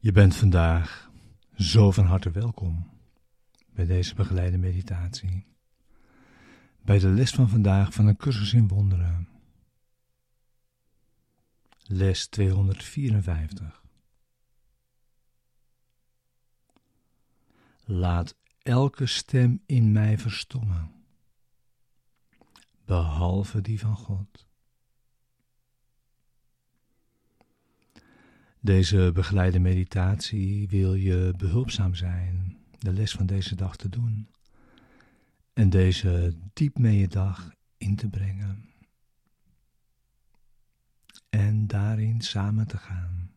Je bent vandaag zo van harte welkom bij deze begeleide meditatie. Bij de les van vandaag van een cursus in wonderen. Les 254. Laat elke stem in mij verstommen, behalve die van God. Deze begeleide meditatie wil je behulpzaam zijn de les van deze dag te doen en deze diep mee dag in te brengen en daarin samen te gaan.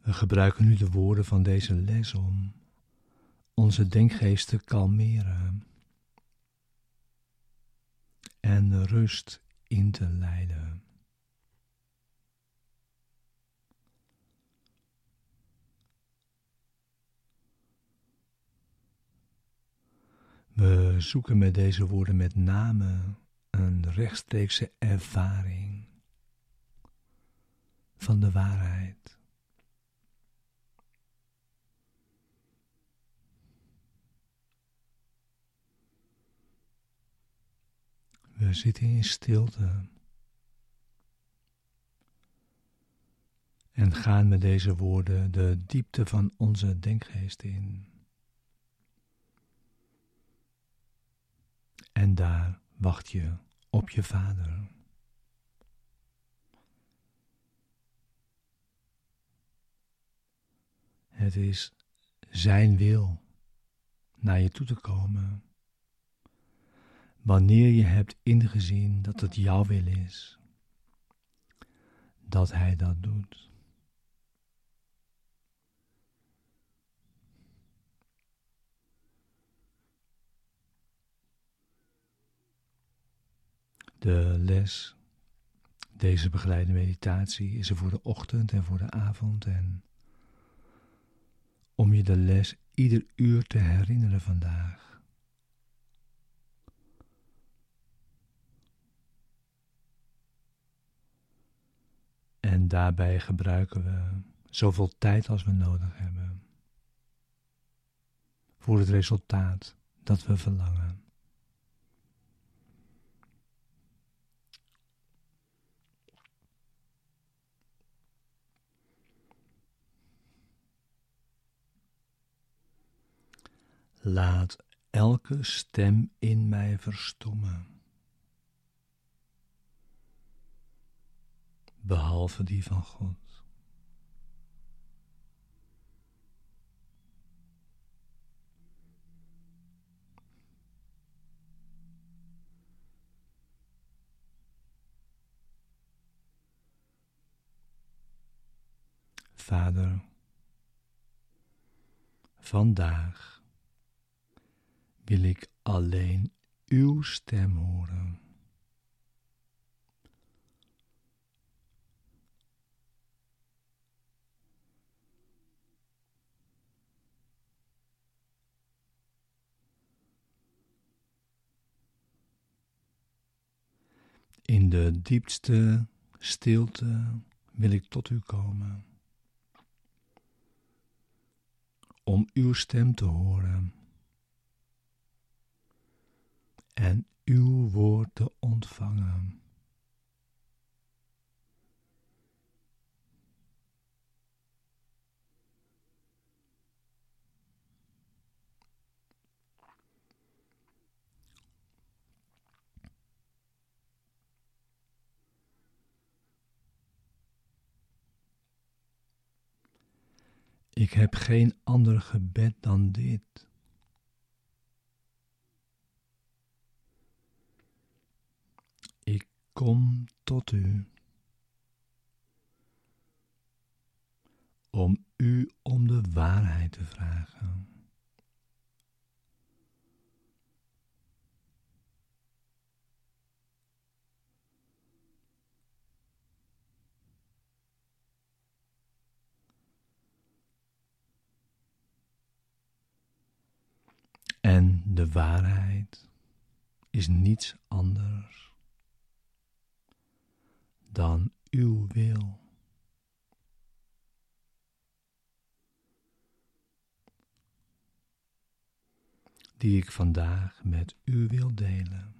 We gebruiken nu de woorden van deze les om onze denkgeest te kalmeren en rust in te leiden. We zoeken met deze woorden met name een rechtstreekse ervaring van de waarheid. We zitten in stilte en gaan met deze woorden de diepte van onze denkgeest in. En daar wacht je op je vader. Het is zijn wil naar je toe te komen wanneer je hebt ingezien dat het jouw wil is, dat Hij dat doet. De les, deze begeleide meditatie, is er voor de ochtend en voor de avond en om je de les ieder uur te herinneren vandaag. Daarbij gebruiken we zoveel tijd als we nodig hebben voor het resultaat dat we verlangen. Laat elke stem in mij verstommen. Behalve die van God. Vader, vandaag wil ik alleen uw stem horen. In de diepste stilte wil ik tot u komen. Om uw stem te horen en uw woord te ontvangen. Ik heb geen ander gebed dan dit. Ik kom tot u om u om de waarheid te vragen. En de waarheid is niets anders dan uw wil. Die ik vandaag met u wil delen.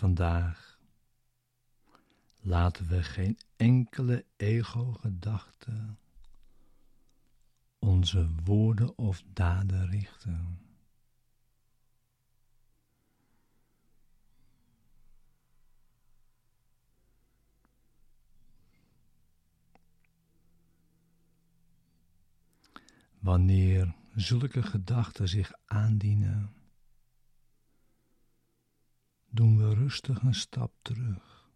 Vandaag laten we geen enkele ego-gedachte onze woorden of daden richten. Wanneer zulke gedachten zich aandienen, doen we rustig een stap terug.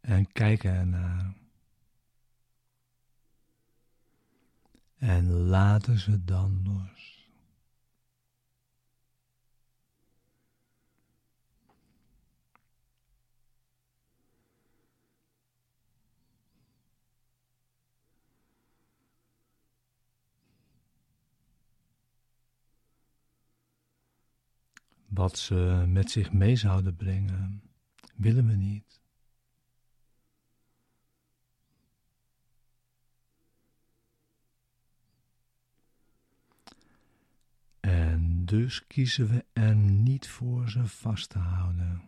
En kijken ernaar. En laten ze dan los. Wat ze met zich mee zouden brengen, willen we niet. En dus kiezen we er niet voor ze vast te houden.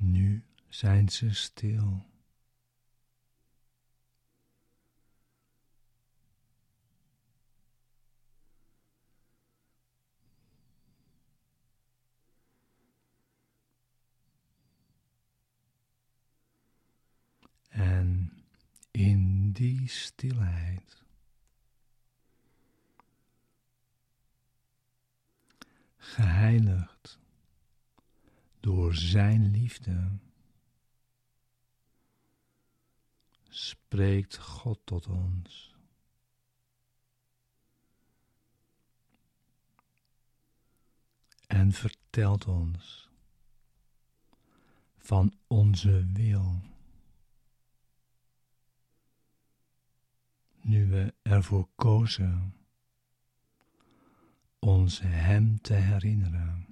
Nu zijn ze stil. En in die stilheid geheiligd door Zijn liefde spreekt God tot ons. En vertelt ons van onze wil. Nu we ervoor kozen ons Hem te herinneren.